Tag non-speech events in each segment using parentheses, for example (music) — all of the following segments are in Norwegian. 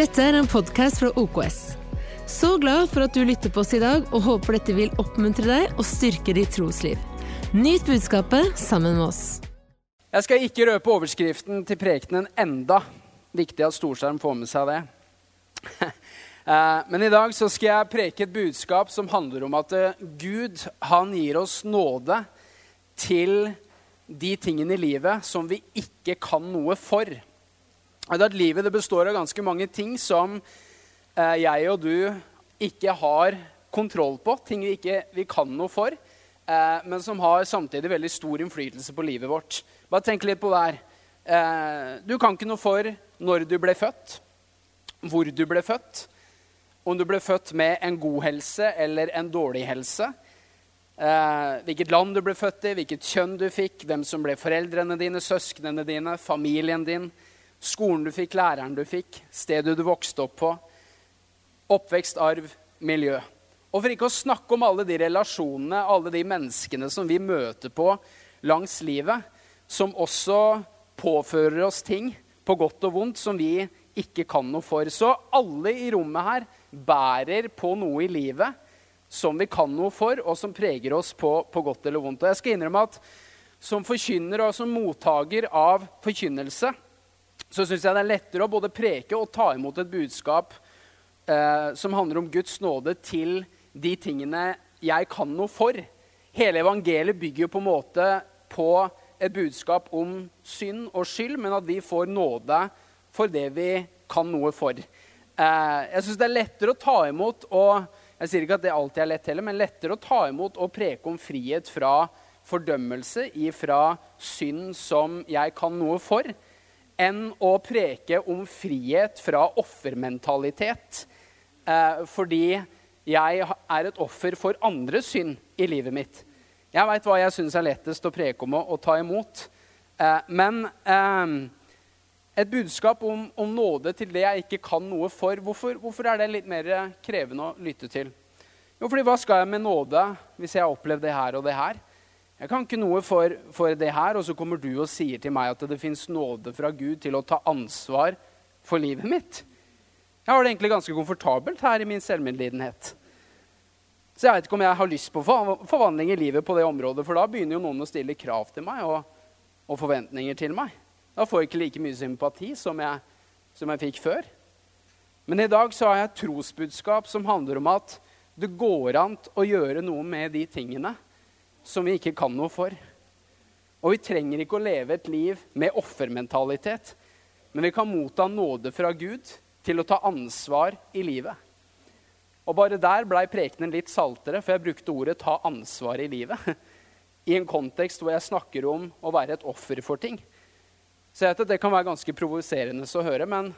Dette er en podkast fra OKS. Så glad for at du lytter på oss i dag, og håper dette vil oppmuntre deg og styrke ditt trosliv. Nyt budskapet sammen med oss. Jeg skal ikke røpe overskriften til prekenen enda. Viktig at Storskjerm får med seg det. (laughs) Eh, men i dag så skal jeg preke et budskap som handler om at eh, Gud han gir oss nåde til de tingene i livet som vi ikke kan noe for. At livet det består av ganske mange ting som eh, jeg og du ikke har kontroll på. Ting vi ikke vi kan noe for, men som har samtidig veldig stor innflytelse på livet vårt. Bare tenk litt på det her. Du kan ikke noe for når du ble født, hvor du ble født om du ble født med en god helse eller en dårlig helse. Eh, hvilket land du ble født i, hvilket kjønn du fikk, hvem som ble foreldrene dine, søsknene dine, familien din, skolen du fikk, læreren du fikk, stedet du vokste opp på, oppvekst, arv, miljø. Og for ikke å snakke om alle de relasjonene, alle de menneskene som vi møter på langs livet, som også påfører oss ting, på godt og vondt, som vi ikke kan noe for. Så alle i rommet her bærer på noe i livet som vi kan noe for, og som preger oss på, på godt eller vondt. Og jeg skal innrømme at som forkynner og som mottaker av forkynnelse, så syns jeg det er lettere å både preke og ta imot et budskap eh, som handler om Guds nåde til de tingene jeg kan noe for. Hele evangeliet bygger jo på en måte på et budskap om synd og skyld, men at vi får nåde for det vi kan noe for. Eh, jeg syns det er lettere å ta imot og jeg sier ikke at det alltid er lett heller, men lettere å ta imot og preke om frihet fra fordømmelse ifra synd som jeg kan noe for, enn å preke om frihet fra offermentalitet. Eh, fordi jeg er et offer for andres synd i livet mitt. Jeg veit hva jeg syns er lettest å preke om og, ta imot. Eh, men eh, et budskap om, om, nåde til det jeg ikke kan noe for. Hvorfor, hvorfor, er det litt mer krevende å lytte til? Jo, fordi hva skal jeg med nåde hvis jeg har opplevd det her og det her? Jeg kan ikke noe for, for det her, og så kommer du og sier til meg at det fins nåde fra Gud til å ta ansvar for livet mitt. Jeg har det egentlig ganske komfortabelt her i min selvmedlidenhet. Så jeg vet ikke om jeg har lyst på forvandling i livet på det området, for da begynner jo noen å stille krav til meg og, og forventninger til meg. Da får jeg ikke like mye sympati som jeg, som jeg fikk før. Men i dag så har jeg et trosbudskap som handler om at det går an å gjøre noe med de tingene som vi ikke kan noe for. Og vi trenger ikke å leve et liv med offermentalitet, men vi kan motta nåde fra Gud til å ta ansvar i livet. Og bare der blei prekenen litt saltere, for jeg brukte ordet 'ta ansvar i livet'. (laughs) I en kontekst hvor jeg snakker om å være et offer for ting. Så jeg vet at det kan være ganske provoserende å høre, men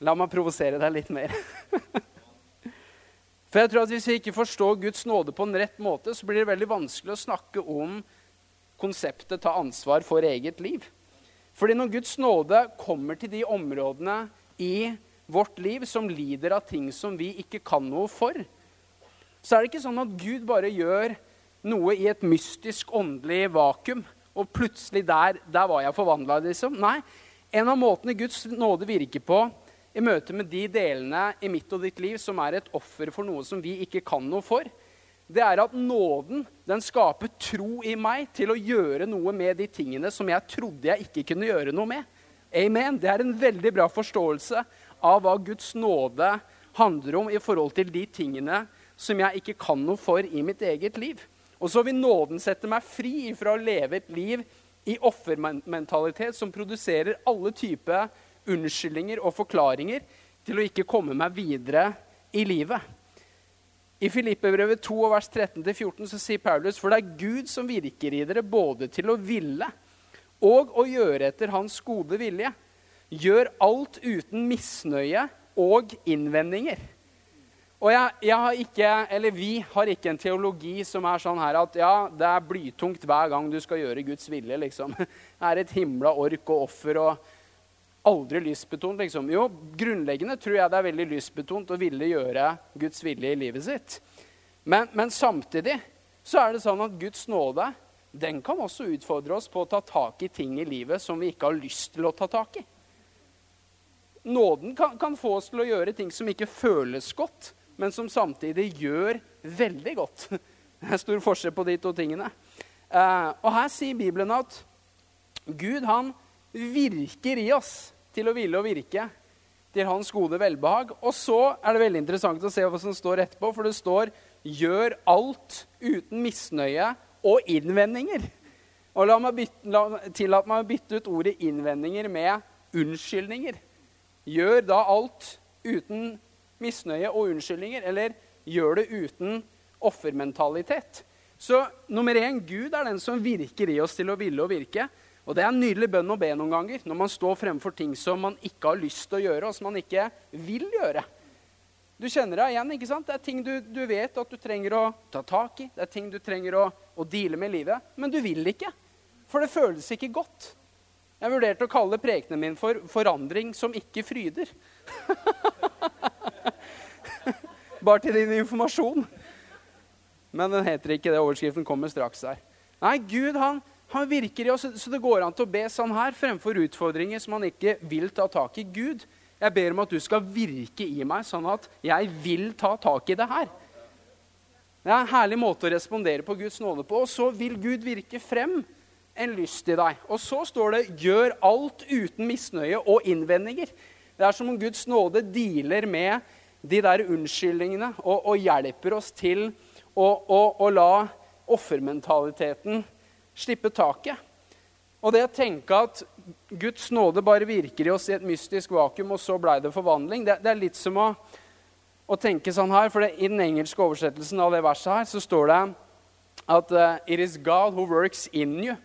la meg provosere deg litt mer. (laughs) For jeg tror at Hvis vi ikke forstår Guds nåde på en rett måte, så blir det veldig vanskelig å snakke om konseptet ta ansvar for eget liv. Fordi når Guds nåde kommer til de områdene i vårt liv som lider av ting som vi ikke kan noe for, så er det ikke sånn at Gud bare gjør noe i et mystisk åndelig vakuum og plutselig der, der var jeg forvandla, liksom. Nei. En av måtene Guds nåde virker på i møte med de delene i mitt og ditt liv som er et offer for noe som vi ikke kan noe for, det er at nåden den skaper tro i meg til å gjøre noe med de tingene som jeg trodde jeg ikke kunne gjøre noe med. Amen. Det er en veldig bra forståelse av hva Guds nåde handler om i forhold til de tingene som jeg ikke kan noe for i mitt eget liv. Og så vil nåden sette meg fri fra å leve et liv i offermentalitet som produserer alle typer unnskyldninger og forklaringer til å ikke komme meg videre i livet. I Filippebrevet 2, vers 13-14 så sier Paulus for det er Gud som virker i dere både til å ville og å gjøre etter hans gode vilje. Gjør alt uten misnøye og innvendinger. Og jeg, jeg, har ikke, eller Vi har ikke en teologi som er sånn her at ja, det er blytungt hver gang du skal gjøre Guds vilje. liksom. (laughs) Det er et himla ork og offer og aldri lystbetont. liksom. Jo, grunnleggende tror jeg det er veldig lystbetont å ville gjøre Guds vilje i livet sitt. Men, men samtidig så er det sånn at Guds nåde den kan også utfordre oss på å ta tak i ting i livet som vi ikke har lyst til å ta tak i. nåden kan, kan, få oss til å gjøre ting som ikke føles godt, men som samtidig gjør veldig godt. (laughs) Det er stor forskjell på de to tingene. Eh, og her sier Bibelen at Gud han virker i oss til å ville og virke til hans gode velbehag. Og så er det veldig interessant å se hva som står etterpå, for det står 'gjør alt uten misnøye og innvendinger'. Og la meg bytte, la, Tillat meg å bytte ut ordet 'innvendinger' med 'unnskyldninger'. Gjør da alt uten misnøye og unnskyldninger, eller gjør det uten offermentalitet. Så nummer én, Gud er den som virker i oss til å ville og virke. Og Det er en nydelig bønn å be noen ganger når man står fremfor ting som man ikke har lyst til å gjøre, og som man ikke vil gjøre. Du kjenner deg igjen. ikke sant? Det er ting du, du vet at du trenger å ta tak i. Det er ting du trenger å, å deale med i livet. Men du vil ikke. For det føles ikke godt. Jeg vurderte å kalle prekenen min for 'forandring som ikke fryder'. (laughs) Bare til din informasjon. Men den heter ikke det. Overskriften kommer straks der. Nei, Gud han, han virker i oss, så det går an til å be sånn her fremfor utfordringer som man ikke vil ta tak i. Gud, jeg ber om at du skal virke i meg, sånn at jeg vil ta tak i det her. Det er en herlig måte å respondere på Guds nåde på. Og så vil Gud virke frem en lyst i deg. Og så står det 'gjør alt uten misnøye og innvendinger'. Det er som om Guds nåde dealer med de der unnskyldningene og, og hjelper oss til å, å, å la offermentaliteten slippe taket. Og det å tenke at Guds nåde bare virker i oss i et mystisk vakuum, og så blei det forvandling, det, det, er litt som å, å tenke sånn her. For det, i den engelske oversettelsen av det verset her så står det at uh, It is God who works in you.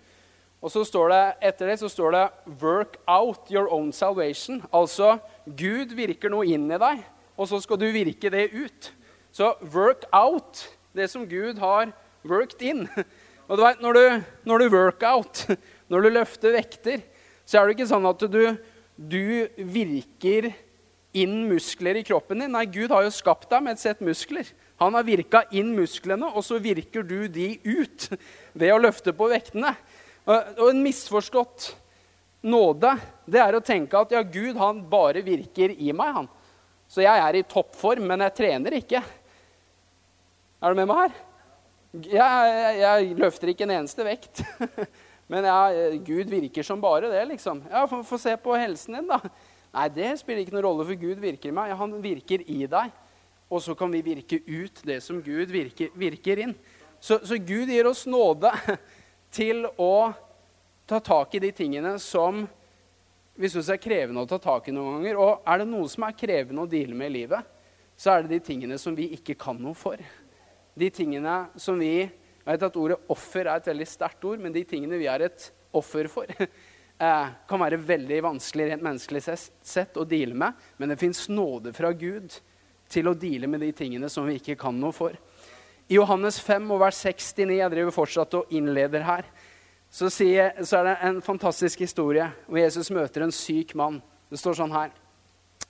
Og så står det, etter det så står det 'work out your own salvation'. Altså Gud virker noe inn i deg, og så skal du virke det ut. Så 'work out' det som Gud har worked in. (laughs) Og du vet, når du, når du workout, (laughs) når du løfter vekter, så er det ikke sånn at du, du virker inn muskler i kroppen din. Nei, Gud har jo skapt deg med et sett muskler. Han har virka inn musklene, og så virker du de ut (laughs) ved å løfte på vektene. Og en misforstått nåde det er å tenke at ja, Gud han bare virker i meg. han. Så jeg er i toppform, men jeg trener ikke. Er du med meg her? Jeg, jeg, løfter ikke en eneste vekt. (laughs) Men jeg, Gud virker som bare det, liksom. Ja, få se på helsen din, da. Nei, det spiller ikke noen rolle, for Gud virker i meg. Ja, han virker i deg. Og så kan vi virke ut det som Gud virker, virker inn. Så, så Gud gir oss nåde (laughs) til å ta tak i de tingene som vi syns er krevende å ta tak i noen ganger. Og er det noe som er krevende å deale med i livet, så er det de tingene som vi ikke kan noe for. De tingene som vi Jeg vet at ordet offer er et veldig sterkt ord, men de tingene vi er et offer for, (laughs) eh, kan være veldig vanskelig rent menneskelig sett å deale med. Men det fins nåde fra Gud til å deale med de tingene som vi ikke kan noe for. I Johannes 5 og vers 69, jeg driver fortsatt og innleder her, så, sier, så, er det en fantastisk historie hvor Jesus møter en syk mann. Det står sånn her.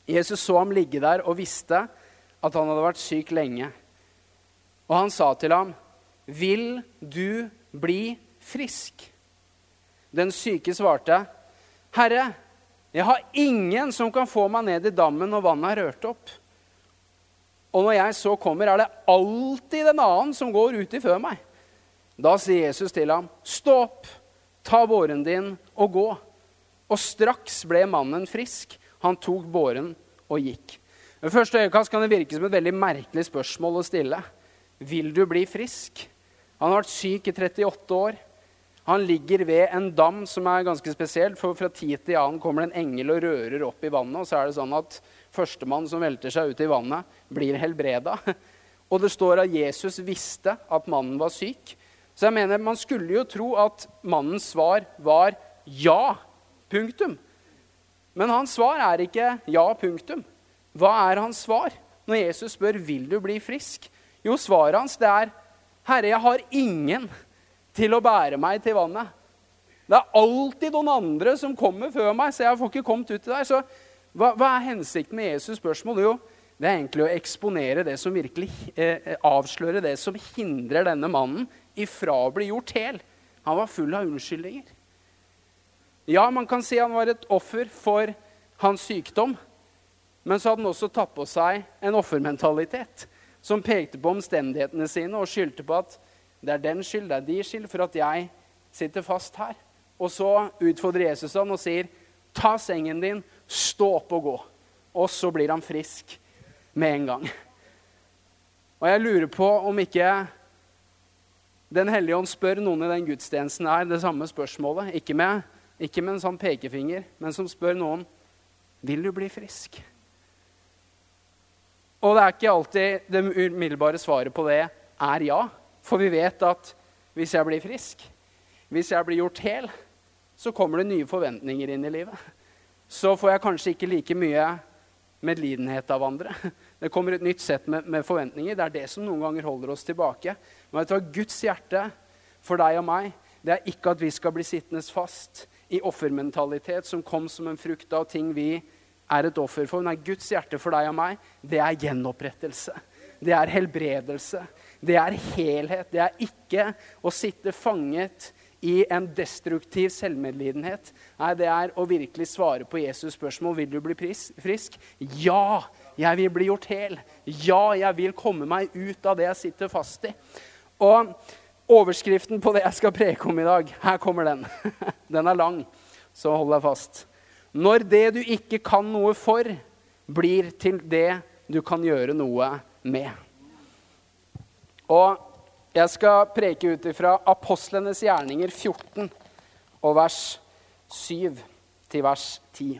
Jesus så ham ligge der og visste at han hadde vært syk lenge. Og han sa til ham, 'Vil du bli frisk?' Den syke svarte, 'Herre, jeg har ingen som kan få meg ned i dammen når vannet er rørt opp.' Og når jeg så kommer, er det alltid en annen som går uti før meg. Da sier Jesus til ham, stå opp, ta båren din og gå. Og straks ble mannen frisk. Han tok båren og gikk. Ved første øyekast kan det virke som et veldig merkelig spørsmål å stille. Vil du bli frisk? Han har vært syk i 38 år. Han ligger ved en dam som er ganske spesiell, for fra tid til annen kommer det en engel og rører opp i vannet. Og så er det sånn at førstemann som velter seg ut i vannet, blir helbreda. (laughs) Og det står at Jesus visste at mannen var syk. Så jeg mener, man skulle jo tro at mannens svar var ja. Punktum. Men hans svar er ikke ja, punktum. Hva er hans svar når Jesus spør vil du bli frisk? Jo, svaret hans det er Herre, jeg har ingen til å bære meg til vannet. Det er alltid noen andre som kommer før meg, så jeg får ikke kommet ut til deg. Så hva, hva, er hensikten med Jesus' spørsmål? Jo, det er egentlig å eksponere det som virkelig eh, avsløre det som hindrer denne mannen ifra å bli gjort hel. Han var full av unnskyldninger. Ja, man kan si han var et offer for hans sykdom, Men så hadde han også tatt på seg en offermentalitet som pekte på omstendighetene sine og skyldte på at det er den skyld, det er de skyld for at jeg sitter fast her. Og så utfordrer Jesus han og sier, 'Ta sengen din, stå opp og gå.' Og så blir han frisk med en gang. Og jeg lurer på om ikke Den hellige ånd spør noen i den gudstjenesten her det samme spørsmålet. Ikke med, ikke med en sånn pekefinger, men som spør noen vil du bli frisk. Og det er ikke alltid det umiddelbare svaret på det er ja. For vi vet at hvis jeg blir frisk, hvis jeg blir gjort hel, så kommer det nye forventninger inn i livet. Så får jeg kanskje ikke like mye medlidenhet av andre. Det kommer et nytt sett med, med, forventninger. Det er det som noen ganger holder oss tilbake. Men vet du hva? Guds hjerte for deg og meg, det er ikke at vi skal bli sittende fast i offermentalitet som kom som en frukt av ting vi er et offer for. Nei, Guds hjerte for deg og meg, det er gjenopprettelse. Det er helbredelse. Det er helhet. Det er ikke å sitte fanget i en destruktiv selvmedlidenhet. Nei, det er å virkelig svare på Jesus' spørsmål. Vil du bli frisk? Ja, jeg vil bli gjort hel. Ja, jeg vil komme meg ut av det jeg sitter fast i. Og overskriften på det jeg skal preke om i dag, her kommer den. (laughs) Den er lang, så hold deg fast. Når det du ikke kan noe for, blir til det du kan gjøre noe med. Og jeg skal preke ut ifra Apostlenes gjerninger 14 og vers 7 til vers 10.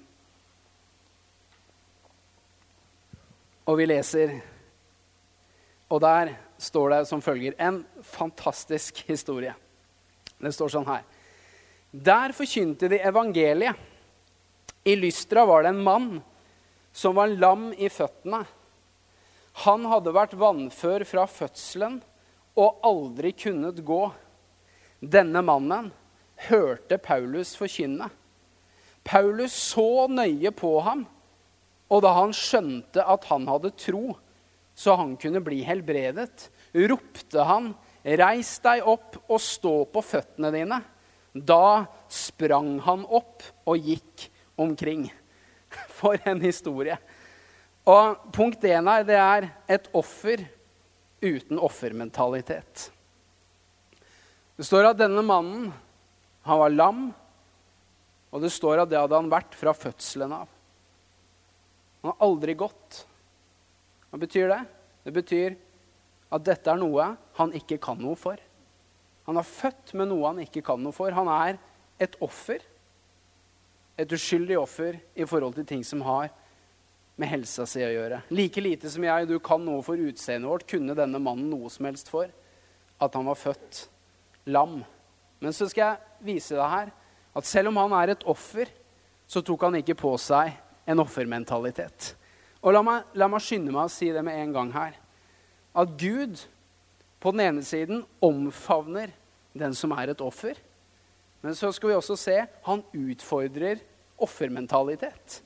Og vi leser Og der står det som følger en fantastisk historie. Det står sånn her. Der forkynte de evangeliet i Lystra var det en mann som var lam i føttene. Han hadde vært vannfør fra fødselen og aldri kunnet gå. Denne mannen hørte Paulus forkynne. Paulus så nøye på ham, og da han skjønte at han hadde tro, så han kunne bli helbredet, ropte han, 'Reis deg opp og stå på føttene dine.' Da sprang han opp og gikk omkring. (laughs) For en historie. Og punkt én her, det er et offer uten offermentalitet. Det står at denne mannen, han var lam, og det står at det hadde han vært fra fødselen av. Han har aldri gått. Hva betyr det? Det betyr at dette er noe han ikke kan noe for. Han er født med noe han ikke kan noe for. Han er et offer et uskyldig offer i forhold til ting som har med helsa si å gjøre. Like lite som jeg og du kan noe for utseendet vårt, kunne denne mannen noe som helst for at han var født lam. Men så skal jeg vise deg her at selv om han er et offer, så tok han ikke på seg en offermentalitet. Og la meg, la meg skynde meg å si det med en gang her. At Gud på den ene siden omfavner den som er et offer. Men så skal vi også se han utfordrer offermentalitet.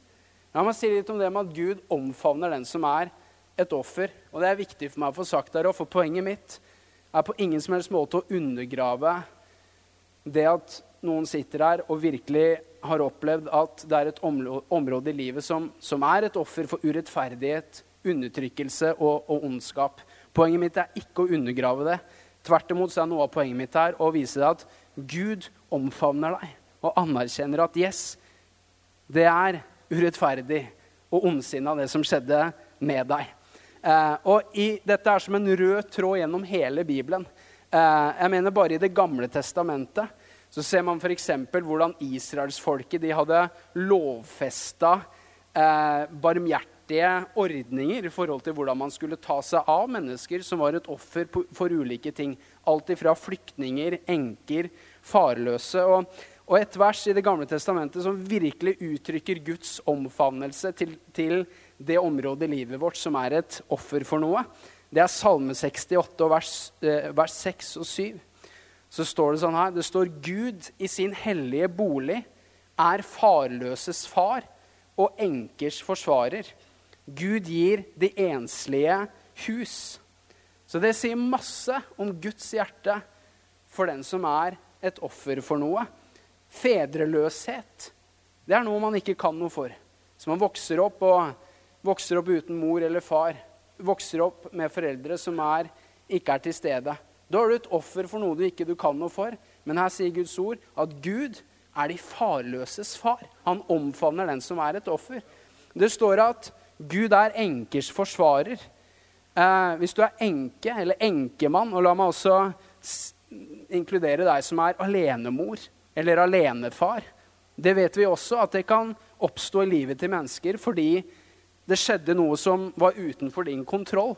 La meg si litt om det med at Gud omfavner den som er et offer. Og det er viktig for meg å få sagt der, for poenget mitt er på ingen som helst måte å undergrave det at noen sitter her og virkelig har opplevd at det er et område i livet som, som er et offer for urettferdighet, undertrykkelse og, og ondskap. Poenget mitt er ikke å undergrave det. Tvert imot så er noe av poenget mitt her å vise deg at Gud omfavner deg og anerkjenner at yes, det er urettferdig og ondsinna, det som skjedde med deg. Eh, og i, Dette er som en rød tråd gjennom hele Bibelen. Eh, jeg mener Bare i Det gamle testamentet så ser man f.eks. hvordan israelsfolket hadde lovfesta eh, barmhjertige ordninger i forhold til hvordan man skulle ta seg av mennesker som var et offer for ulike ting. Alt ifra flyktninger, enker, farløse. Og, og, et vers i Det gamle testamentet som virkelig uttrykker Guds omfavnelse til, til, det området i livet vårt som er et offer for noe, det er Salme 68, vers, eh, vers 6 og 7. Så står det sånn her Det står Gud i sin hellige bolig er farløses far og enkers forsvarer. Gud gir de enslige hus. Så det sier masse om Guds hjerte for den som er et offer for noe. Fedreløshet, det er noe man ikke kan noe for. Så man vokser opp vokser opp uten mor eller far, vokser opp med foreldre som er, ikke er til stede. Da er du et offer for noe du ikke du kan noe for. Men her sier Guds ord at Gud er de farløses far. Han omfavner den som er et offer. Det står at Gud er enkers forsvarer. Eh, hvis du er enke eller enkemann, og la meg også inkludere deg som er alenemor eller alenefar Det vet vi også at det kan oppstå i livet til mennesker fordi det skjedde noe som var utenfor din kontroll.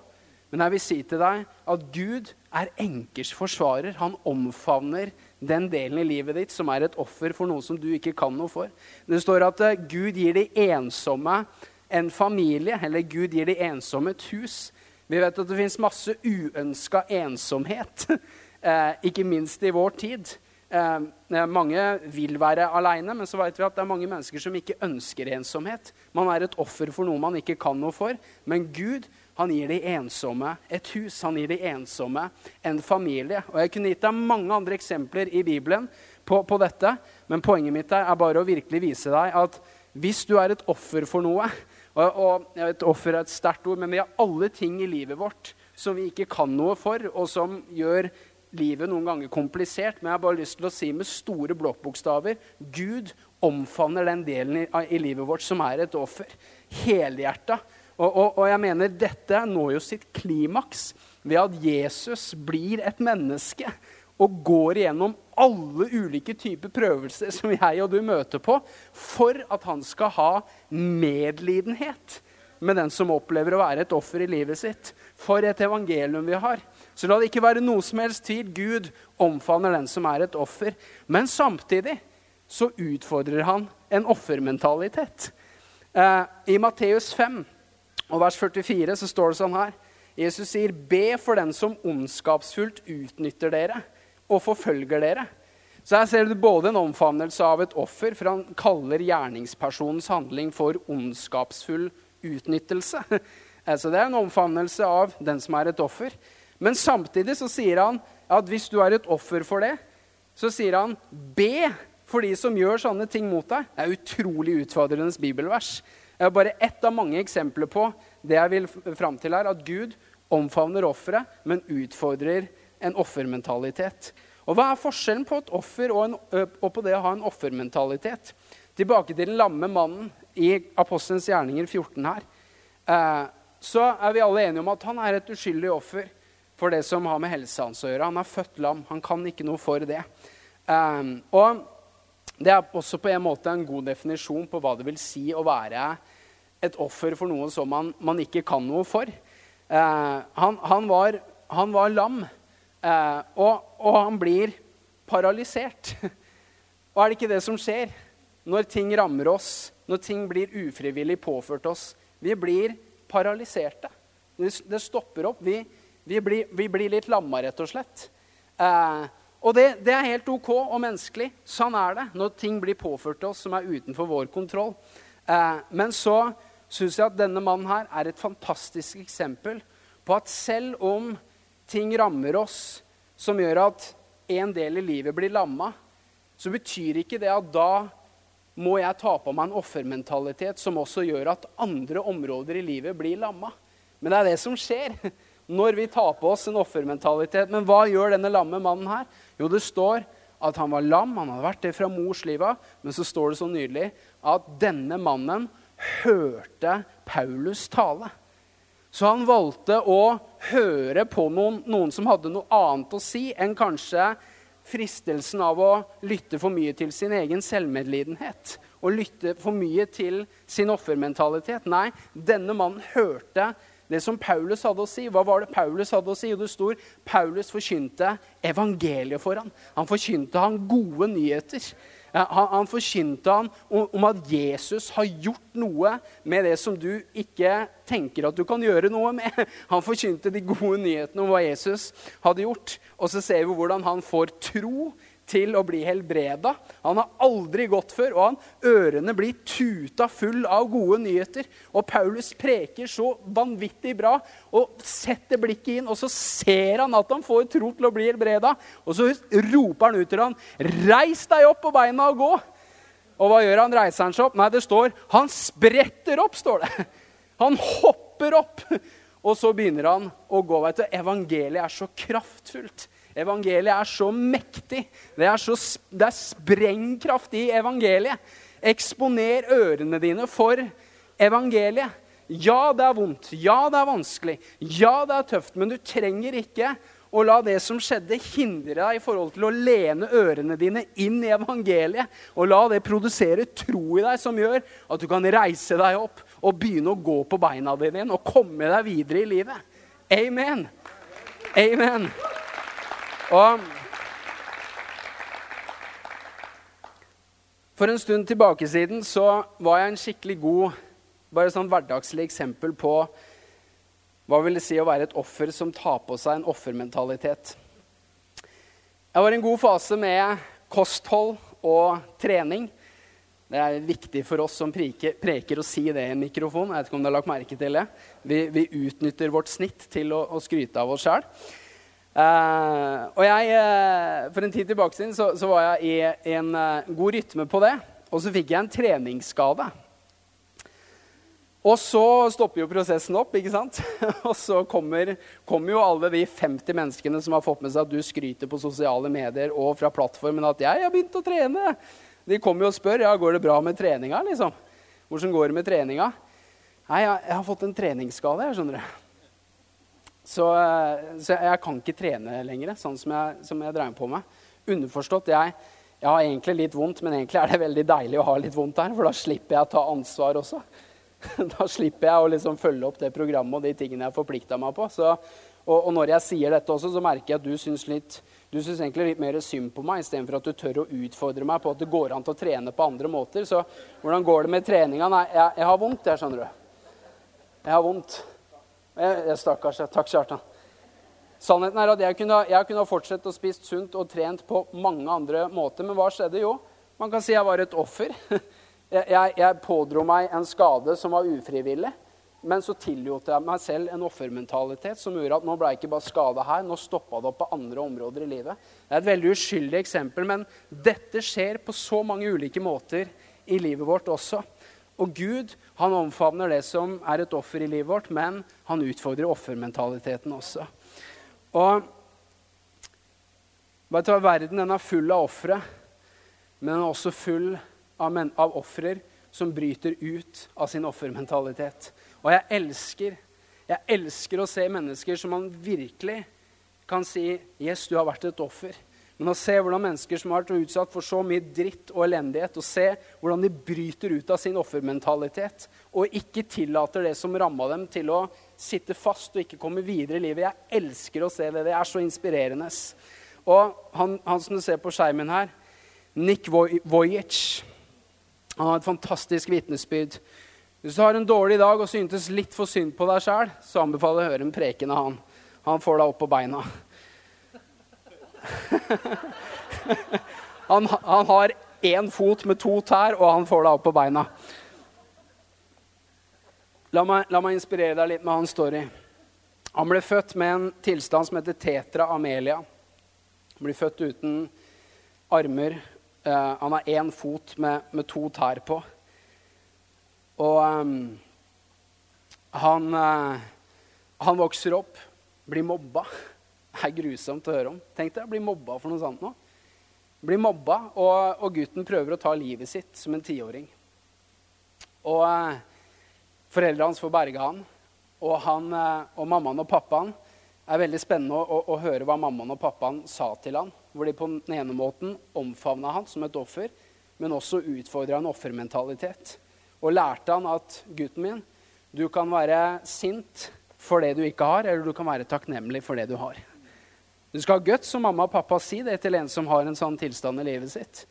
Men jeg vil si til deg at Gud er enkers forsvarer. Han omfavner den delen i livet ditt som er et offer for noe som du ikke kan noe for. Det står at uh, Gud gir de ensomme en familie, eller Gud gir de ensomme et hus. Vi vet at det fins masse uønska ensomhet, uh, (laughs) ikke minst i vår tid. Uh, mange vil være aleine, men så vet vi at det er mange mennesker som ikke ønsker ensomhet. Man er et offer for noe man ikke kan noe for. Men Gud han gir de ensomme et hus, han gir de ensomme en familie. Og Jeg kunne gitt deg mange andre eksempler i Bibelen på, på dette, men poenget mitt er bare å virkelig vise deg at hvis du er et offer for noe og, og vet, Offer er et sterkt ord, men vi har alle ting i livet vårt som vi ikke kan noe for, og som gjør livet noen ganger komplisert. Men jeg har bare lyst til å si med store blokkbokstaver Gud omfavner den delen i, i livet vårt som er et offer. Helhjerta. Og, og, og, jeg mener dette når jo sitt klimaks ved at Jesus blir et menneske og går igjennom alle ulike typer prøvelser som jeg og du møter på, for at han skal ha medlidenhet med den som opplever å være et offer i livet sitt. For et evangelium vi har. Så la det ikke være noe som helst tvil. Gud omfavner den som er et offer. Men samtidig så utfordrer han en offermentalitet. Eh, I Matteus 5 og vers 44 så står det sånn her. Jesus sier, 'Be for den som ondskapsfullt utnytter dere og forfølger dere.' Så her ser du både en omfavnelse av et offer, for han kaller gjerningspersonens handling for ondskapsfull utnyttelse. (laughs) Så det er en omfavnelse av den som er et offer. Men samtidig så sier han at hvis du er et offer for det, så sier han, 'Be for de som gjør sånne ting mot deg.' Det er utrolig utfordrende bibelvers. Det er bare ett av mange eksempler på det jeg vil fram til her, at Gud omfavner offeret, men utfordrer en offermentalitet. Og Hva er forskjellen på et offer og, en, og, på det å ha en offermentalitet? Tilbake til den lamme mannen i Apostelens gjerninger 14 her. Eh, så er vi alle enige om at han er et uskyldig offer for det som har med helsa hans å gjøre. Han er født lam. Han kan ikke noe for det. Eh, og det er også på en måte en god definisjon på hva det vil si å være et offer for noe som man, man ikke kan noe for. Eh, han, han, var, han, var, lam, eh, og, og, han blir paralysert. (laughs) Og er det ikke det som skjer når ting rammer oss, når ting blir ufrivillig påført oss? Vi blir paralyserte. Det, stopper opp. Vi, vi, blir, vi, blir, litt lamma, rett og slett. Eh, og det, det, er helt ok og menneskelig. Sånn er det når ting blir påført oss som er utenfor vår kontroll. Eh, men så syns jeg at denne mannen her er et fantastisk eksempel på at selv om ting rammer oss som gjør at en del i livet blir lamma, så betyr ikke det at da må jeg ta på meg en offermentalitet som også gjør at andre områder i livet blir lamma. Men det er det som skjer (laughs) når vi tar på oss en offermentalitet. Men hva gjør denne lamme mannen her? Jo, det står at han var lam, han hadde vært det fra mors liv av. Men så står det så nydelig at denne mannen hørte Paulus tale. Så han valgte å høre på noen, noen, som hadde noe annet å si enn kanskje fristelsen av å lytte for mye til sin egen selvmedlidenhet. Og lytte for mye til sin offermentalitet. Nei, denne mannen hørte det som Paulus hadde å si. Hva var det Paulus hadde å si? Jo, det står Paulus forkynte evangeliet for ham. Han forkynte han gode nyheter. Han, han forkynte han om, om, at Jesus har gjort noe med det som du ikke tenker at du kan gjøre noe med. (laughs) Han forkynte de gode nyhetene om hva Jesus hadde gjort. Og så ser vi hvordan han får tro til å bli helbreda. Han har aldri gått før, og han, ørene blir tuta full av gode nyheter. Og Paulus preker så vanvittig bra og setter blikket inn, og så ser han at han får tro til å bli helbreda. Og så roper han ut til han, 'Reis deg opp på beina og gå!' Og hva gjør han? Reiser han seg opp? Nei, det står 'Han spretter opp', står det. Han hopper opp! Og så begynner han å gå. vet du, Evangeliet er så kraftfullt. Evangeliet er så mektig. Det er, så, det er sprengkraft i evangeliet. Eksponer ørene dine for evangeliet. Ja, det er vondt. Ja, det er vanskelig. Ja, det er tøft. Men du trenger ikke å la det som skjedde, hindre deg i forhold til å lene ørene dine inn i evangeliet. Og la det produsere tro i deg som gjør at du kan reise deg opp og begynne å gå på beina dine igjen og komme deg videre i livet. Amen. Amen. Og For en stund tilbake siden så var jeg en skikkelig god bare sånn hverdagslig eksempel på hva vil det si å være et offer som tar på seg en offermentalitet. Jeg var i en god fase med kosthold og trening. Det er viktig for oss som preker, preker å si det i en mikrofon. Jeg vet ikke om du har lagt merke til det. Vi, vi utnytter vårt snitt til å, å skryte av oss sjøl. Eh, og jeg, uh, For en tid tilbake siden så, så var jeg i en uh, god rytme på det. Og så fikk jeg en treningsskade. Og så stopper jo prosessen opp, ikke sant? (laughs) Og så kommer, kommer, jo alle de 50 menneskene som har fått med seg at du skryter på sosiale medier og fra plattformen at 'jeg har begynt å trene'. De kommer jo og spør ja, går det bra med treninga. liksom? Hvordan går det med treninga? Nei, jeg, jeg har fått en treningsskade, jeg, skjønner du. Så, eh, så, jeg kan ikke trene lenger, sånn som jeg, som jeg dreier på med. Underforstått, jeg, jeg har egentlig litt vondt, men egentlig er det veldig deilig å ha litt vondt her, for da slipper jeg å ta ansvar også. (laughs) Da slipper jeg å liksom følge opp det programmet og de tingene jeg forplikta meg på. Så, og, og, når jeg sier dette også, så merker jeg at du syns litt du syns egentlig litt mer synd på meg, istedenfor at du tør å utfordre meg på at det går an til å trene på andre måter. Så hvordan går det med treninga? Nei, jeg, jeg har vondt, jeg, skjønner du. Jeg har vondt. Jeg, jeg Stakkars. Takk, Kjartan. Sannheten er at jeg kunne, jeg kunne fortsatt å spist sunt og trent på mange andre måter. Men hva skjedde? Jo, man kan si jeg var et offer. (laughs) Jeg, jeg, pådro meg en skade som var ufrivillig. Men så tillot jeg meg selv en offermentalitet som gjorde at nå ble jeg ikke bare skada her, nå stoppa det opp på andre områder i livet. Det er et veldig uskyldig eksempel, men dette skjer på så mange ulike måter i livet vårt også. Og Gud han omfavner det som er et offer i livet vårt, men han utfordrer offermentaliteten også. Og bare ta Verden den er full av ofre, men den er også full av, av ofrer som bryter ut av sin offermentalitet. Og jeg elsker, jeg elsker å se mennesker som man virkelig kan si Yes, du har vært et offer. Men å se hvordan mennesker som har vært utsatt for så mye dritt og elendighet, og se hvordan de bryter ut av sin offermentalitet og ikke tillater det som ramma dem, til å sitte fast og ikke komme videre i livet. Jeg elsker å se det. Det er så inspirerende. Og han, han som du ser på skjermen her, Nick Vojic, han har et fantastisk vitnesbyrd. Hvis du har en dårlig dag og syntes litt for synd på deg sjæl, så anbefaler jeg å høre en preken av han. Han får deg opp på beina. (laughs) han, han har én fot med to tær, og han får deg opp på beina. La meg, la meg inspirere deg litt med hans story. Han ble født med en tilstand som heter tetra amelia. Han blir født uten armer Uh, han har én fot med, med, to tær på. Og um, han, uh, han, vokser opp, blir mobba. Det er grusomt å høre om. Tenk deg å bli mobba for noe sånt nå. Blir mobba, og, og, gutten prøver å ta livet sitt som en tiåring. Og eh, foreldrene hans får berga han. Og, han, og mammaen og pappaen er veldig spennende å, å, å høre hva mammaen og pappaen sa til han hvor de på den ene måten omfavna han som et offer, men også utfordra en offermentalitet. Og lærte han at gutten min, du kan være sint for det du ikke har, eller du kan være takknemlig for det du har. Du skal ha guts, som mamma og pappa sier det til en som har en sånn tilstand i livet sitt.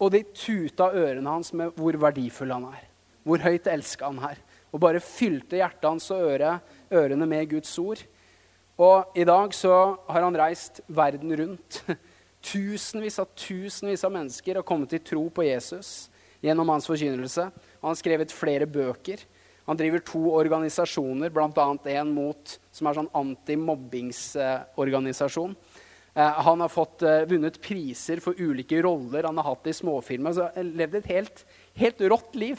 Og de tuta ørene hans med hvor verdifull han er. Hvor høyt elska han er. Og bare fylte hjertet hans og øre, ørene med Guds ord. Og i dag så har han reist verden rundt. (laughs) Tusenvis av tusenvis av mennesker har kommet til tro på Jesus gjennom hans forkynnelse. Han har skrevet flere bøker. Han driver to organisasjoner, bl.a. en mot, som er sånn antimobbingsorganisasjon. Eh, han har fått eh, vunnet priser for ulike roller han har hatt i småfilmer. Så levd et helt, helt rått liv.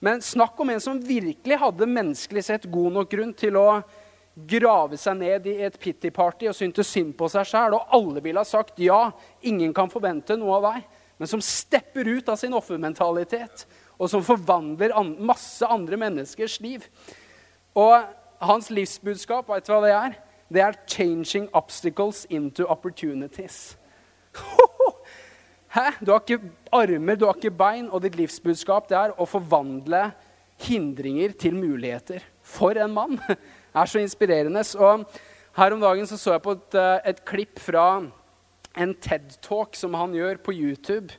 Men snakk om en som virkelig hadde menneskelig sett god nok grunn til å grave seg ned i et pity-party og syntes synd på seg sjæl, og alle ville ha sagt ja, ingen kan forvente noe av deg, men som stepper ut av sin offermentalitet, og som forvandler an masse andre menneskers liv. Og hans livsbudskap, vet du hva det er? Det er 'changing obstacles into opportunities'. (laughs) Hæ? Du har ikke armer, du har ikke bein, og ditt livsbudskap det er å forvandle hindringer til muligheter. For en mann! (laughs) Det er så inspirerende. Og her om dagen så, så jeg på et, eh, et klipp fra en TED-talk som han gjør på YouTube,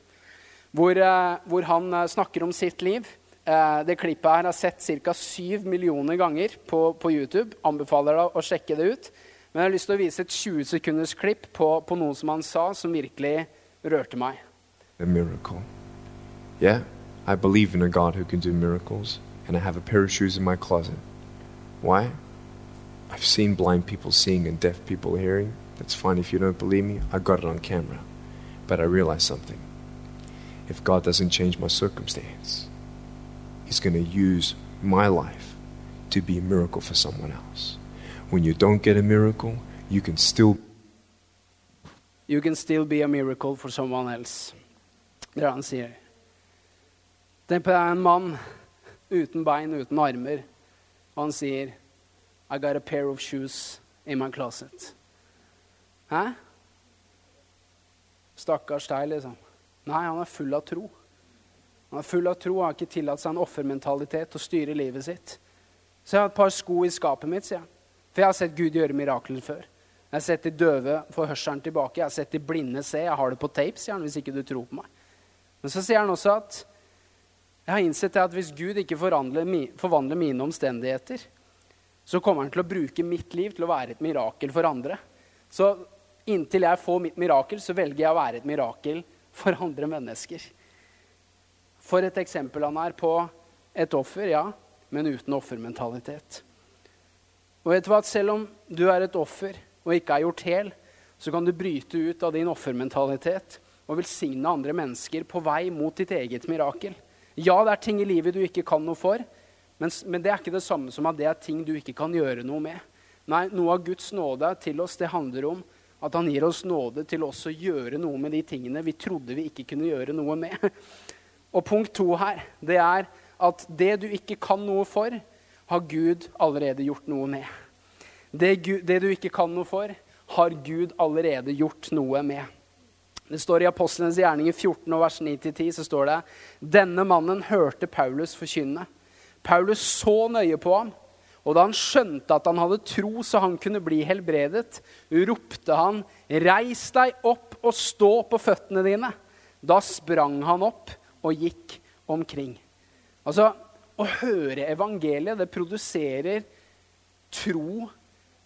hvor, eh, hvor, han eh, snakker om sitt liv. Det klippet her har sett ca. 7 millioner ganger på, på, YouTube. Anbefaler deg å sjekke det ut. Men jeg har lyst til å vise et 20 sekunders klipp på, på noe som han sa, som virkelig rørte meg. A miracle. Yeah, I believe in a God who can do miracles, and I have a pair of shoes in my closet. Why? I've seen blind people seeing and deaf people hearing. That's fine if you don't believe me. I got it on camera. But I realized something. If God doesn't change my circumstance, He's going to use my life to be a miracle for someone else. When you don't get a miracle, you can still You can still be a miracle for someone else. Det er det han sier. Tenk på en mann uten bein, uten armer, og han I got a pair of shoes in my closet. Hæ? Stakkars deg, liksom. Nei, han er full av tro. Han er full av tro og har ikke tillatt seg en offermentalitet å styre livet sitt. Så jeg har et par sko i skapet mitt, sier han. For jeg har sett Gud gjøre mirakler før. Jeg har sett de døve få hørselen tilbake. Jeg har sett de blinde se. Jeg har det på tape, sier han, hvis ikke du tror på meg. Men så sier han også at jeg har innsett at hvis Gud ikke forvandler mine omstendigheter, så kommer han til å bruke mitt liv til å være et mirakel for andre. Så inntil jeg får mitt mirakel, så velger jeg å være et mirakel for andre mennesker. For et eksempel han er på et offer, ja, men uten offermentalitet. Og vet du hva, Selv om du er et offer, og ikke er gjort hel, så kan du bryte ut av din offermentalitet og velsigne andre mennesker på vei mot ditt eget mirakel. Ja, det er ting i livet du ikke kan noe for, men, men, det er ikke det samme som at det er ting du ikke kan gjøre noe med. Nei, noe av Guds nåde til oss, det handler om at han gir oss nåde til også å gjøre noe med de tingene vi trodde vi ikke kunne gjøre noe med. (laughs) Og punkt to her, det er at det du ikke kan noe for, har Gud allerede gjort noe med. Det, det, du ikke kan noe for, har Gud allerede gjort noe med. Det står I Apostlenes gjerninger 14, vers 9-10 så står det denne mannen hørte Paulus forkynne. Paulus så nøye på ham, og da han skjønte at han hadde tro så han kunne bli helbredet, ropte han, 'Reis deg opp og stå på føttene dine.' Da sprang han opp og gikk omkring. Altså, Å høre evangeliet, det produserer tro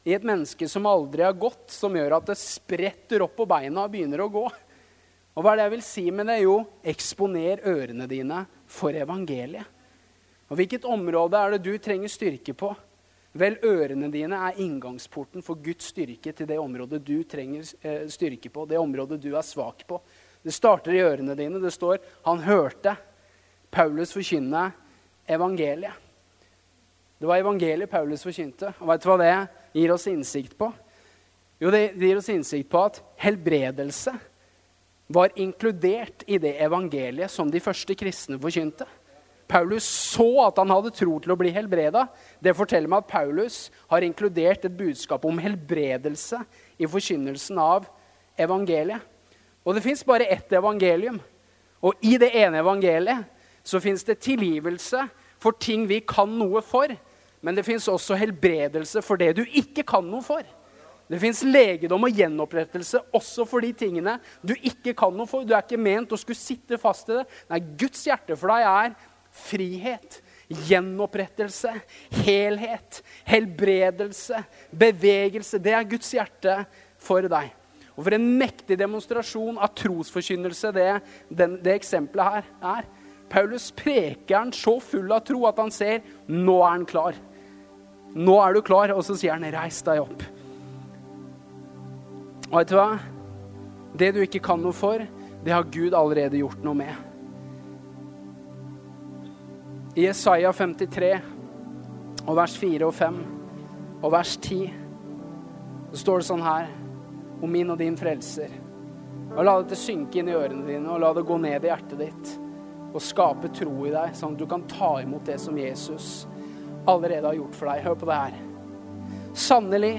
i et menneske som aldri har gått, som gjør at det spretter opp på beina og begynner å gå. Og hva er det jeg vil si med det? Jo, eksponer ørene dine for evangeliet. Og Hvilket område er det du trenger styrke på? Vel, ørene dine er inngangsporten for Guds styrke til det området du trenger eh, styrke på, det området du er svak på. Det starter i ørene dine. Det står han hørte Paulus forkynne evangeliet. Det var evangeliet Paulus forkynte. Og vet du hva det gir oss innsikt på? Jo, det gir oss innsikt på at helbredelse var inkludert i det evangeliet som de første kristne forkynte. Paulus så at han hadde tro til å bli helbreda. Det forteller meg at Paulus har inkludert et budskap om helbredelse i forkynnelsen av evangeliet. Og det fins bare ett evangelium. Og i det ene evangeliet så fins det tilgivelse for ting vi kan noe for. Men det fins også helbredelse for det du ikke kan noe for. Det fins legedom og gjenopprettelse også for de tingene du ikke kan noe for. Du er ikke ment å skulle sitte fast i det. Nei, Guds hjerte for deg er frihet, gjenopprettelse, helhet, helbredelse, bevegelse. Det er Guds hjerte for deg. Og for en mektig demonstrasjon av trosforkynnelse det, den, det eksempelet her er. Paulus preker han så full av tro at han ser nå er han klar. Nå er du klar. Og så sier han, 'Reis deg opp'. Og vet du hva? Det du ikke kan noe for, det har Gud allerede gjort noe med. I Jesaja 53 og vers 4 og 5 og vers 10 så står det sånn her om min og din frelser. Og La dette synke inn i ørene dine, og la det gå ned i hjertet ditt. Og skape tro i deg, sånn at du kan ta imot det som Jesus allerede har gjort for deg. Hør på det her. Sannelig,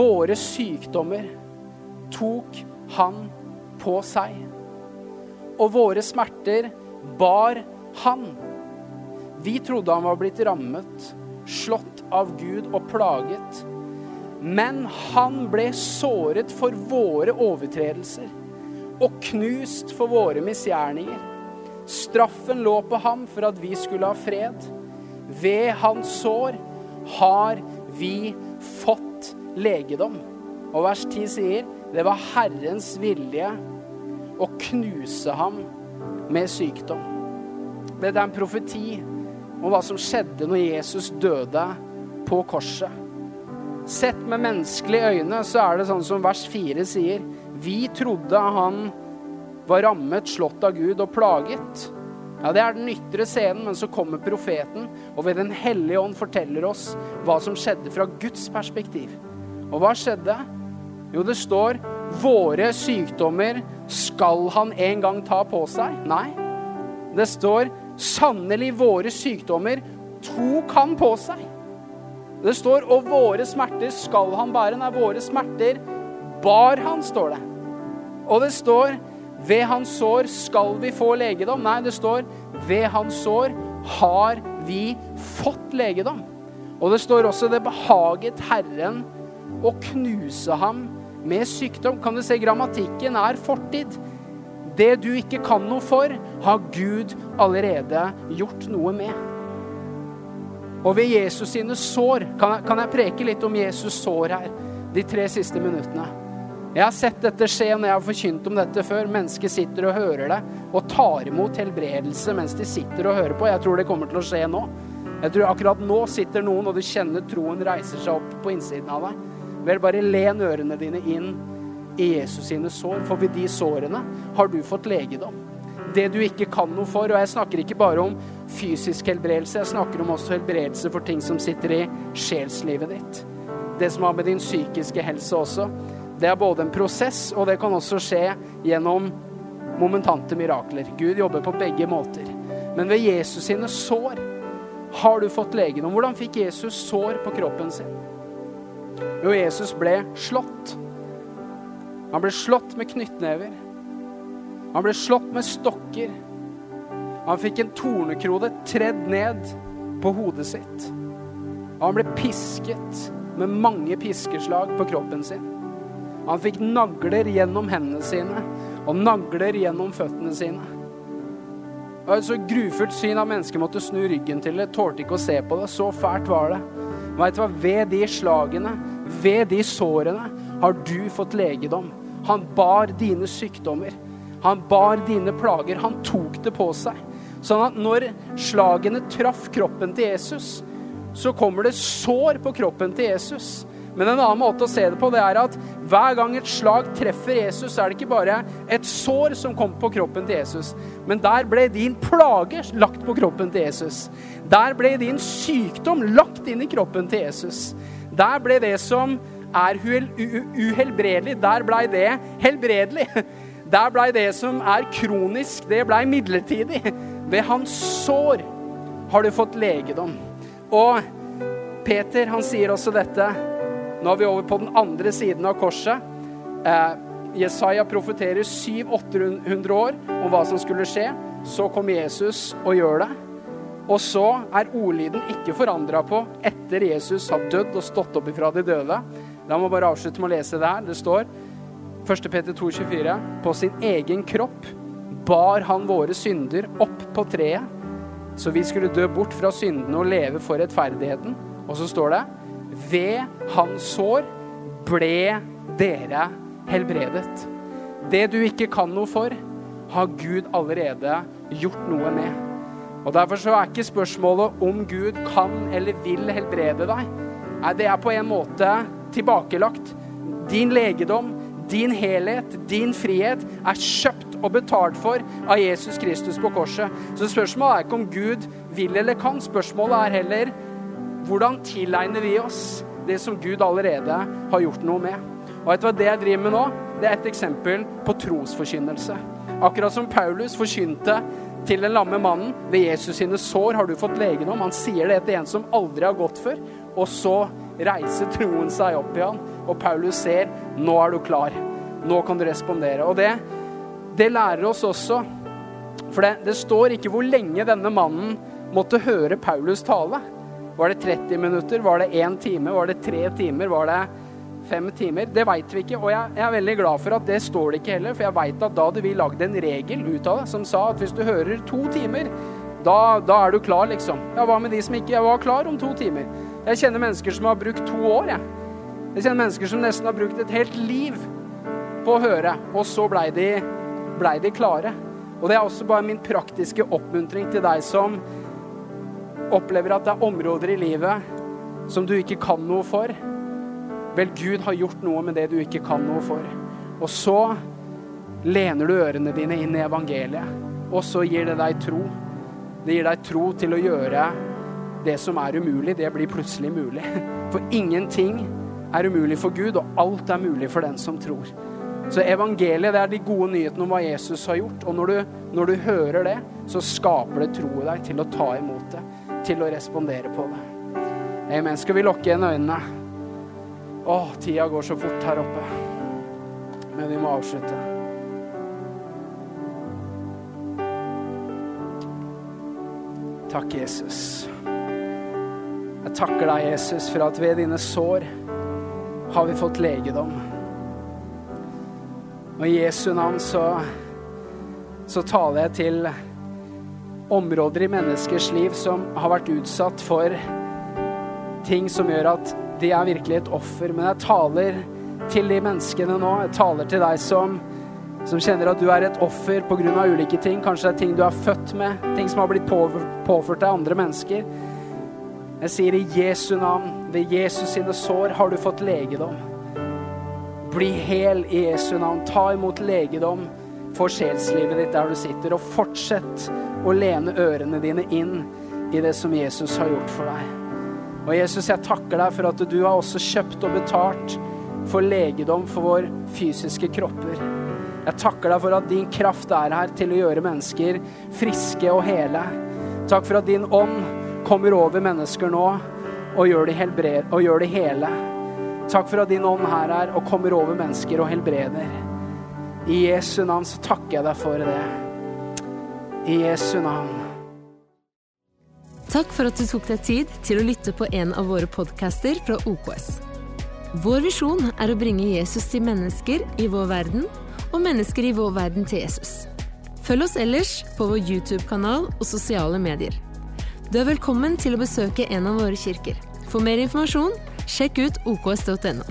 våre sykdommer tok han på seg. Og våre smerter bar han. Vi trodde han var blitt rammet, slått av Gud og plaget. Men han ble såret for våre overtredelser og knust for våre misgjerninger. Straffen lå på ham for at vi skulle ha fred. Ved hans sår har vi fått legedom. Og vers 10 sier det var Herrens vilje å knuse ham med sykdom. Dette er en profeti om hva som skjedde når Jesus døde på korset. Sett med menneskelige øyne så er det sånn som vers 4 sier. Vi trodde han var rammet, slått av Gud og plaget. Ja, Det er den ytre scenen, men så kommer profeten og ved Den hellige ånd forteller oss hva som skjedde fra Guds perspektiv. Og hva skjedde? Jo, det står våre sykdommer skal han en gang ta på seg. Nei, det står sannelig våre sykdommer tok han på seg. Det står og våre smerter skal han bære. Nei, våre smerter bar han, står det. Og det står ved hans sår skal vi få legedom. Nei, det står ved hans sår har vi fått legedom. Og det står også det behaget Herren å knuse ham med sykdom. Kan du se, grammatikken er fortid. Det du ikke kan noe for, har Gud allerede gjort noe med. Og ved Jesus sine sår kan jeg, kan jeg preke litt om Jesus sår her de tre siste minuttene. Jeg har sett dette skje når jeg har forkynt om dette før. Mennesker sitter og hører det og tar imot helbredelse mens de sitter og hører på. Jeg tror det kommer til å skje nå. Jeg tror akkurat nå sitter noen, og du kjenner troen reiser seg opp på innsiden av deg. Vel, bare len ørene dine inn Jesus sine sår, for ved de sårene har du fått legedom. Det du ikke kan noe for, og jeg snakker ikke bare om fysisk helbredelse, jeg snakker om også helbredelse for ting som sitter i sjelslivet ditt. Det som har med din psykiske helse også. Det er både en prosess, og det kan også skje gjennom momentante mirakler. Gud jobber på begge måter. Men ved Jesus sine sår har du fått legedom. Hvordan fikk Jesus sår på kroppen sin? Jo, Jesus ble slått. Han ble slått med knyttnever. Han ble slått med stokker. Han fikk en tornekrone tredd ned på hodet sitt. Han ble pisket med mange piskeslag på kroppen sin. Han fikk nagler gjennom hendene sine og nagler gjennom føttene sine. Det var et så grufullt syn at mennesker måtte snu ryggen til det. Tålte ikke å se på det. Så fælt var det. Vet du hva? Ved de slagene, ved de sårene, har du fått legedom. Han bar dine sykdommer. Han bar dine plager. Han tok det på seg. Sånn at når slagene traff kroppen til Jesus, så kommer det sår på kroppen til Jesus. Men en annen måte å se det på, det er at hver gang et slag treffer Jesus, så er det ikke bare et sår som kommer på kroppen til Jesus, men der ble din plage lagt på kroppen til Jesus. Der ble din sykdom lagt inn i kroppen til Jesus. Der ble det som er uhelbredelig, der blei det helbredelig. (laughs) Der blei det som er kronisk, det blei midlertidig. Ved hans sår har du fått legedom. Og Peter han sier også dette. Nå er vi over på den andre siden av korset. Eh, Jesaja profeterer 700-800 år om hva som skulle skje. Så kom Jesus og gjør det. Og så er ordlyden ikke forandra på etter Jesus har dødd og stått opp ifra de døde. La meg bare avslutte med å lese det her. Det står 1. Peter 2, 24, På sin egen kropp bar han våre synder opp på treet, så vi skulle dø bort fra syndene og leve for rettferdigheten. Og så står det ved hans sår ble dere helbredet. Det du ikke kan noe for, har Gud allerede gjort noe med. Og Derfor så er ikke spørsmålet om Gud kan eller vil helbrede deg. Nei, det er på en måte tilbakelagt. Din legedom, din helhet, din frihet, er kjøpt og betalt for av Jesus Kristus på korset. Så spørsmålet er ikke om Gud vil eller kan. Spørsmålet er heller hvordan tilegner vi oss det som Gud allerede har gjort noe med. Og vet du hva det jeg driver med nå? Det er et eksempel på trosforkynnelse. Akkurat som Paulus forkynte til den lamme mannen ved Jesus sine sår har du fått legedom. Han sier det til en som aldri har gått før. Og så reiser troen seg opp i han, og Paulus ser nå er du klar. Nå kan du respondere. Og det, det lærer oss også. For det, det står ikke hvor lenge denne mannen måtte høre Paulus tale. Var det 30 minutter? Var det én time? Var det tre timer? Var det fem timer? Det veit vi ikke. Og jeg, jeg, er veldig glad for at det står det ikke heller, for jeg veit at da hadde vi lagd en regel ut av det som sa at hvis du hører to timer, da, da, er du klar, liksom. Ja, hva med de som ikke var klar om to timer? Jeg kjenner mennesker som har brukt to år, jeg. Jeg kjenner mennesker som nesten har brukt et helt liv på å høre, og så blei de, ble de klare. Og det er også bare min praktiske oppmuntring til deg som opplever at det er områder i livet som du ikke kan noe for. Vel, Gud har gjort noe med det du ikke kan noe for. Og så lener du ørene dine inn i evangeliet, og så gir det deg tro. Det gir deg tro til å gjøre det som er umulig, det blir plutselig mulig. (laughs) For ingenting er umulig for Gud, og alt er mulig for den som tror. Så evangeliet det er de gode nyhetene om hva Jesus har gjort. Og når du, når du hører det, så skaper det tro i deg til å ta imot det til å respondere på det. Amen. Skal vi lukke igjen øynene? Å, tida går så fort her oppe. Men vi må avslutte. Takk, Jesus. Jeg takker deg, Jesus, for at ved dine sår har vi fått legedom. Og i Jesu navn så, så taler jeg til områder i menneskers liv som har vært utsatt for ting som gjør at de er virkelig et offer. Men jeg taler til de menneskene nå. Jeg taler til deg som, som kjenner at du er et offer pga. ulike ting. Kanskje det er ting du er født med, ting som har blitt påført deg andre mennesker. Jeg sier i Jesu navn, ved Jesus sine sår har du fått legedom. Bli hel i Jesu navn. Ta imot legedom for sjelslivet ditt der du sitter, og fortsett å lene ørene dine inn i det som Jesus har gjort for deg. Og Jesus, jeg takker deg for at du har også kjøpt og betalt for legedom for vår fysiske kropper. Jeg takker deg for at din kraft er her til å gjøre mennesker friske og hele. Takk for at din ånd kommer over mennesker nå og gjør de, helbred, og gjør de hele. Takk for at din ånd her er og kommer over mennesker og helbreder. I Jesu navn så takker jeg deg for det. I Jesu navn. Takk for at du tok deg tid til å lytte på en av våre podcaster fra OKS. Vår visjon er å bringe Jesus til mennesker i vår verden, og mennesker i vår verden til Jesus. Følg oss ellers på vår YouTube-kanal og sosiale medier. Du er velkommen til å besøke en av våre kirker. For mer informasjon, sjekk ut oks.no.